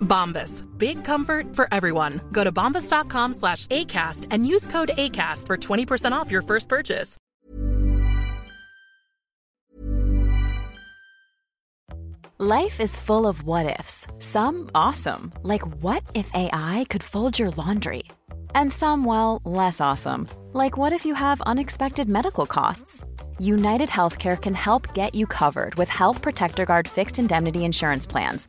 Bombas. Big comfort for everyone. Go to bombas.com slash ACAST and use code ACAST for 20% off your first purchase. Life is full of what ifs. Some awesome, like what if AI could fold your laundry? And some, well, less awesome, like what if you have unexpected medical costs? United Healthcare can help get you covered with Health Protector Guard fixed indemnity insurance plans.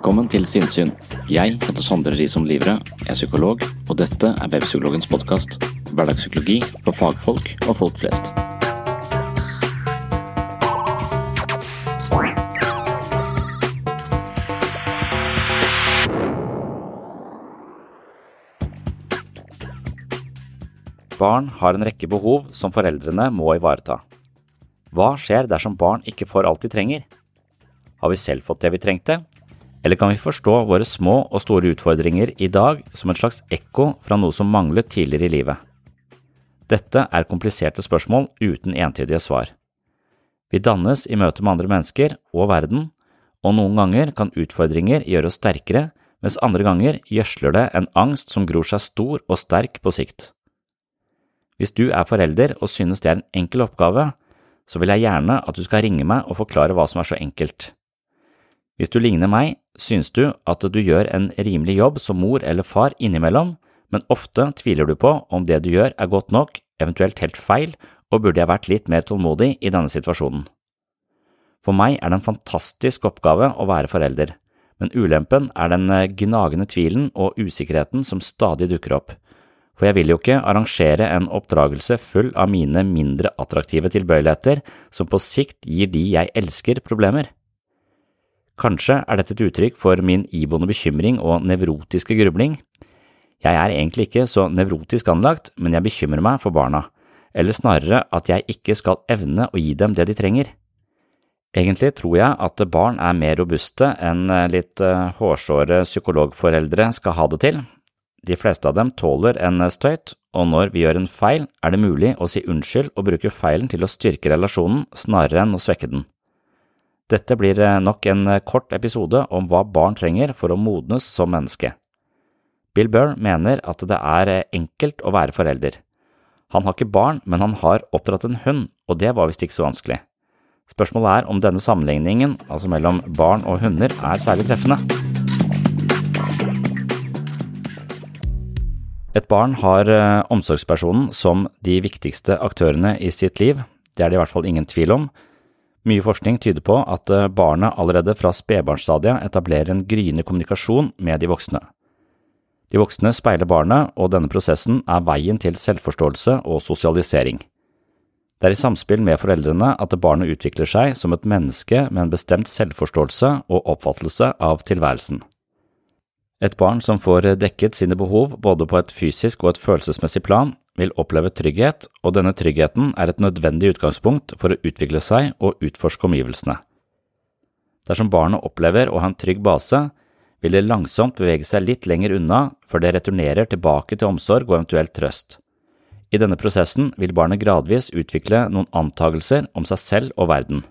Velkommen til Sinnsyn. Jeg heter Sondre Risom Livre, er psykolog, og dette er Webpsykologens podkast. Hverdagspsykologi for fagfolk og folk flest. Barn har en rekke behov som foreldrene må ivareta. Hva skjer dersom barn ikke får alt de trenger? Har vi selv fått det vi trengte, eller kan vi forstå våre små og store utfordringer i dag som et slags ekko fra noe som manglet tidligere i livet? Dette er kompliserte spørsmål uten entydige svar. Vi dannes i møte med andre mennesker og verden, og noen ganger kan utfordringer gjøre oss sterkere, mens andre ganger gjødsler det en angst som gror seg stor og sterk på sikt. Hvis du er forelder og synes det er en enkel oppgave, så vil jeg gjerne at du skal ringe meg og forklare hva som er så enkelt. Hvis du ligner meg, synes du at du gjør en rimelig jobb som mor eller far innimellom, men ofte tviler du på om det du gjør er godt nok, eventuelt helt feil, og burde jeg vært litt mer tålmodig i denne situasjonen. For meg er det en fantastisk oppgave å være forelder, men ulempen er den gnagende tvilen og usikkerheten som stadig dukker opp, for jeg vil jo ikke arrangere en oppdragelse full av mine mindre attraktive tilbøyeligheter som på sikt gir de jeg elsker, problemer. Kanskje er dette et uttrykk for min iboende bekymring og nevrotiske grubling. Jeg er egentlig ikke så nevrotisk anlagt, men jeg bekymrer meg for barna, eller snarere at jeg ikke skal evne å gi dem det de trenger. Egentlig tror jeg at barn er mer robuste enn litt hårsåre psykologforeldre skal ha det til. De fleste av dem tåler en støyt, og når vi gjør en feil, er det mulig å si unnskyld og bruke feilen til å styrke relasjonen snarere enn å svekke den. Dette blir nok en kort episode om hva barn trenger for å modnes som menneske. Bill Burr mener at det er enkelt å være forelder. Han har ikke barn, men han har oppdratt en hund, og det var visst ikke så vanskelig. Spørsmålet er om denne sammenligningen, altså mellom barn og hunder, er særlig treffende. Et barn har eh, omsorgspersonen som de viktigste aktørene i sitt liv, det er det i hvert fall ingen tvil om. Mye forskning tyder på at eh, barnet allerede fra spedbarnsstadiet etablerer en gryende kommunikasjon med de voksne. De voksne speiler barnet, og denne prosessen er veien til selvforståelse og sosialisering. Det er i samspill med foreldrene at barnet utvikler seg som et menneske med en bestemt selvforståelse og oppfattelse av tilværelsen. Et barn som får dekket sine behov både på et fysisk og et følelsesmessig plan, vil oppleve trygghet, og denne tryggheten er et nødvendig utgangspunkt for å utvikle seg og utforske omgivelsene. Dersom barnet opplever å ha en trygg base, vil det langsomt bevege seg litt lenger unna før det returnerer tilbake til omsorg og eventuelt trøst. I denne prosessen vil barnet gradvis utvikle noen antagelser om seg selv og verden.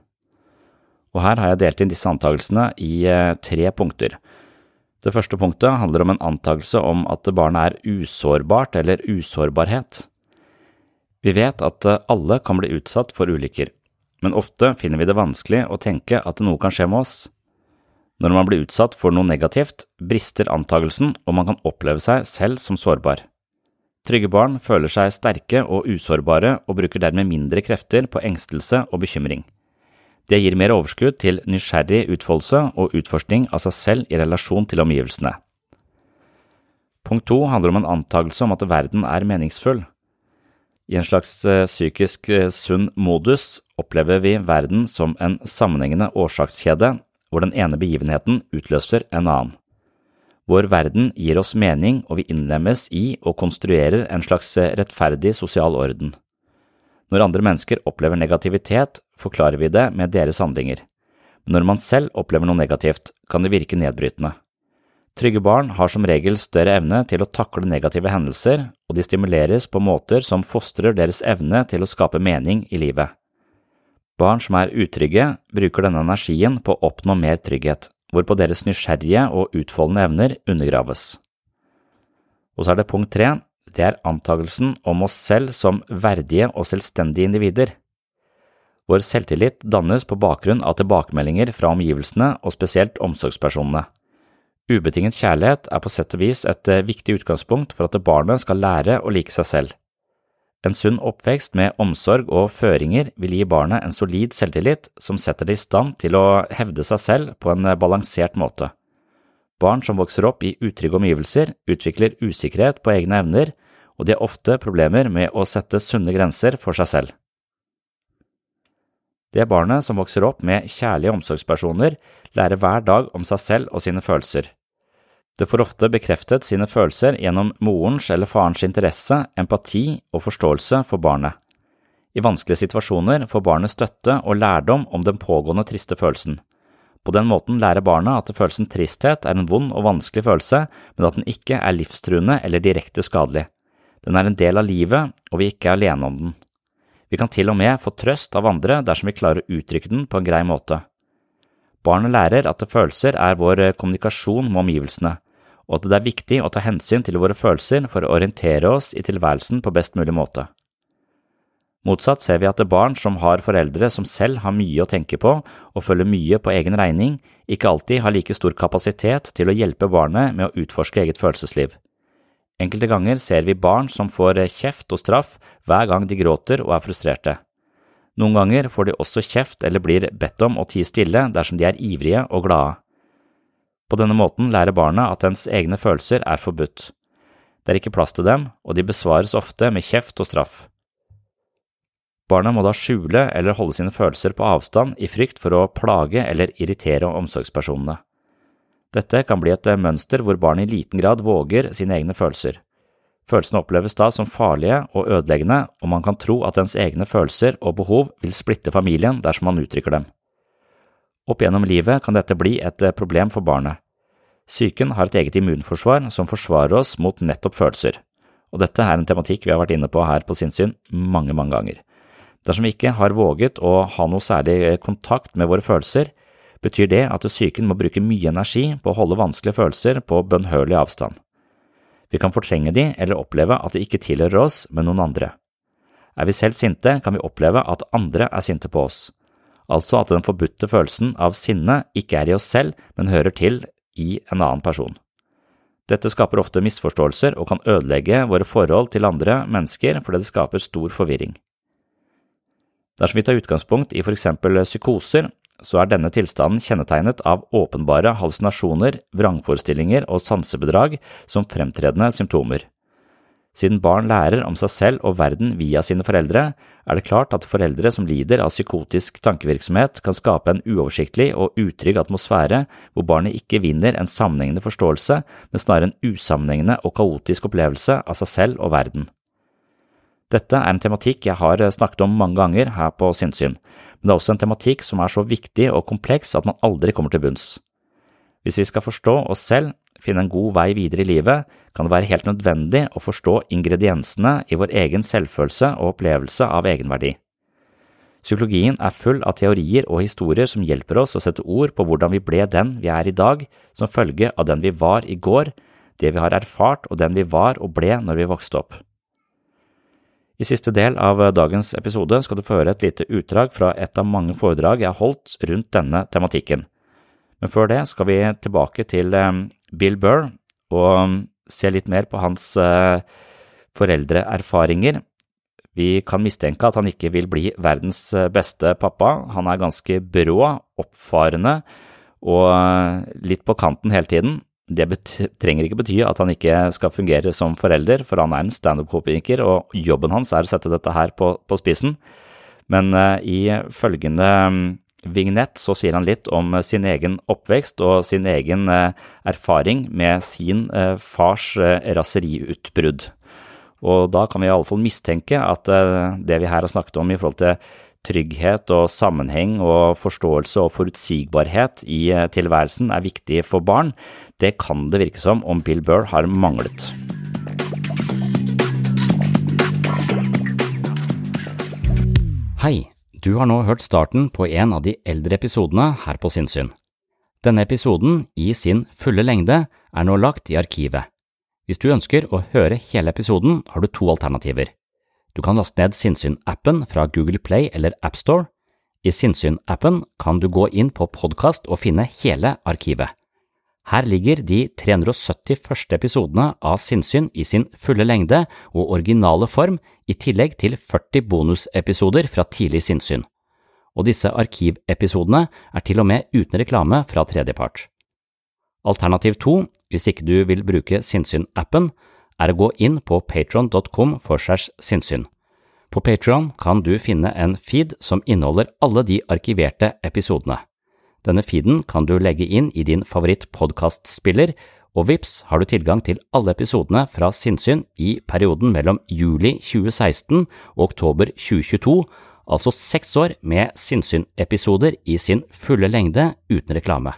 Og her har jeg delt inn disse antagelsene i eh, tre punkter. Det første punktet handler om en antakelse om at barnet er usårbart eller usårbarhet. Vi vet at alle kan bli utsatt for ulykker, men ofte finner vi det vanskelig å tenke at noe kan skje med oss. Når man blir utsatt for noe negativt, brister antakelsen og man kan oppleve seg selv som sårbar. Trygge barn føler seg sterke og usårbare og bruker dermed mindre krefter på engstelse og bekymring. Det gir mer overskudd til nysgjerrig utfoldelse og utforskning av seg selv i relasjon til omgivelsene. Punkt to handler om en antakelse om at verden er meningsfull. I en slags eh, psykisk eh, sunn modus opplever vi verden som en sammenhengende årsakskjede hvor den ene begivenheten utløser en annen. Vår verden gir oss mening, og vi innlemmes i og konstruerer en slags rettferdig sosial orden. Når andre mennesker opplever negativitet, forklarer vi det med deres handlinger. Men når man selv opplever noe negativt, kan det virke nedbrytende. Trygge barn har som regel større evne til å takle negative hendelser, og de stimuleres på måter som fostrer deres evne til å skape mening i livet. Barn som er utrygge, bruker denne energien på å oppnå mer trygghet, hvorpå deres nysgjerrige og utfoldende evner undergraves. Og så er det punkt tre, det er antagelsen om oss selv som verdige og selvstendige individer. Vår selvtillit dannes på bakgrunn av tilbakemeldinger fra omgivelsene og spesielt omsorgspersonene. Ubetinget kjærlighet er på sett og vis et eh, viktig utgangspunkt for at barnet skal lære å like seg selv. En sunn oppvekst med omsorg og føringer vil gi barnet en solid selvtillit som setter det i stand til å hevde seg selv på en balansert måte. Barn som vokser opp i utrygge omgivelser, utvikler usikkerhet på egne evner, og de har ofte problemer med å sette sunne grenser for seg selv. Det barnet som vokser opp med kjærlige omsorgspersoner, lærer hver dag om seg selv og sine følelser. Det får ofte bekreftet sine følelser gjennom morens eller farens interesse, empati og forståelse for barnet. I vanskelige situasjoner får barnet støtte og lærdom om den pågående triste følelsen. På den måten lærer barna at følelsen tristhet er en vond og vanskelig følelse, men at den ikke er livstruende eller direkte skadelig. Den er en del av livet, og vi ikke er alene om den. Vi kan til og med få trøst av andre dersom vi klarer å uttrykke den på en grei måte. Barnet lærer at følelser er vår kommunikasjon med omgivelsene, og at det er viktig å ta hensyn til våre følelser for å orientere oss i tilværelsen på best mulig måte. Motsatt ser vi at barn som har foreldre som selv har mye å tenke på og følger mye på egen regning, ikke alltid har like stor kapasitet til å hjelpe barnet med å utforske eget følelsesliv. Enkelte ganger ser vi barn som får kjeft og straff hver gang de gråter og er frustrerte. Noen ganger får de også kjeft eller blir bedt om å tie stille dersom de er ivrige og glade. På denne måten lærer barna at ens egne følelser er forbudt. Det er ikke plass til dem, og de besvares ofte med kjeft og straff. Barna må da skjule eller holde sine følelser på avstand i frykt for å plage eller irritere omsorgspersonene. Dette kan bli et mønster hvor barn i liten grad våger sine egne følelser. Følelsene oppleves da som farlige og ødeleggende, og man kan tro at ens egne følelser og behov vil splitte familien dersom man uttrykker dem. Opp gjennom livet kan dette bli et eh, problem for barnet. Psyken har et eget immunforsvar som forsvarer oss mot nettopp følelser, og dette er en tematikk vi har vært inne på her på sinnssyn mange, mange ganger. Dersom vi ikke har våget å ha noe særlig eh, kontakt med våre følelser, betyr det at psyken må bruke mye energi på å holde vanskelige følelser på bønnhørlig avstand. Vi kan fortrenge de eller oppleve at de ikke tilhører oss, men noen andre. Er vi selv sinte, kan vi oppleve at andre er sinte på oss, altså at den forbudte følelsen av sinne ikke er i oss selv, men hører til i en annen person. Dette skaper ofte misforståelser og kan ødelegge våre forhold til andre mennesker fordi det skaper stor forvirring. Dersom vi tar utgangspunkt i for eksempel psykoser, så er denne tilstanden kjennetegnet av åpenbare hallusinasjoner, vrangforestillinger og sansebedrag som fremtredende symptomer. Siden barn lærer om seg selv og verden via sine foreldre, er det klart at foreldre som lider av psykotisk tankevirksomhet, kan skape en uoversiktlig og utrygg atmosfære hvor barnet ikke vinner en sammenhengende forståelse, men snarere en usammenhengende og kaotisk opplevelse av seg selv og verden. Dette er en tematikk jeg har snakket om mange ganger her på Sinnsyn, men det er også en tematikk som er så viktig og kompleks at man aldri kommer til bunns. Hvis vi skal forstå oss selv, finne en god vei videre i livet, kan det være helt nødvendig å forstå ingrediensene i vår egen selvfølelse og opplevelse av egenverdi. Psykologien er full av teorier og historier som hjelper oss å sette ord på hvordan vi ble den vi er i dag, som følge av den vi var i går, det vi har erfart og den vi var og ble når vi vokste opp. I siste del av dagens episode skal du få høre et lite utdrag fra et av mange foredrag jeg har holdt rundt denne tematikken. Men før det skal vi tilbake til eh, Bill Burr og se litt mer på hans eh, foreldreerfaringer. Vi kan mistenke at han ikke vil bli verdens eh, beste pappa. Han er ganske brå, oppfarende og litt på kanten hele tiden. Det trenger ikke bety at han ikke skal fungere som forelder, for han er en standup-komiker, og jobben hans er å sette dette her på, på spissen. Men uh, i følgende vignett så sier han litt om eh, sin egen oppvekst og sin egen uh, erfaring med sin fars raseriutbrudd. Og da kan vi i alle fall mistenke at det vi her har snakket om i forhold til trygghet og sammenheng og forståelse og forutsigbarhet i tilværelsen er viktig for barn, det kan det virke som om Bill Burr har manglet. Hei! Du har nå hørt starten på en av de eldre episodene her på Sinnsyn. Denne episoden, i sin fulle lengde, er nå lagt i arkivet. Hvis du ønsker å høre hele episoden, har du to alternativer. Du kan laste ned Sinnsyn-appen fra Google Play eller AppStore. I Sinnsyn-appen kan du gå inn på podkast og finne hele arkivet. Her ligger de 370 første episodene av Sinnsyn i sin fulle lengde og originale form, i tillegg til 40 bonusepisoder fra tidlig sinnssyn. Og disse arkivepisodene er til og med uten reklame fra tredjepart. Alternativ to, hvis ikke du vil bruke Sinnsyn-appen, er å gå inn på patron.com for segs sinnssyn. På Patron kan du finne en feed som inneholder alle de arkiverte episodene. Denne feeden kan du legge inn i din favoritt-podkastspiller, og vips har du tilgang til alle episodene fra Sinnsyn i perioden mellom juli 2016 og oktober 2022, altså seks år med Sinnsyn-episoder i sin fulle lengde uten reklame.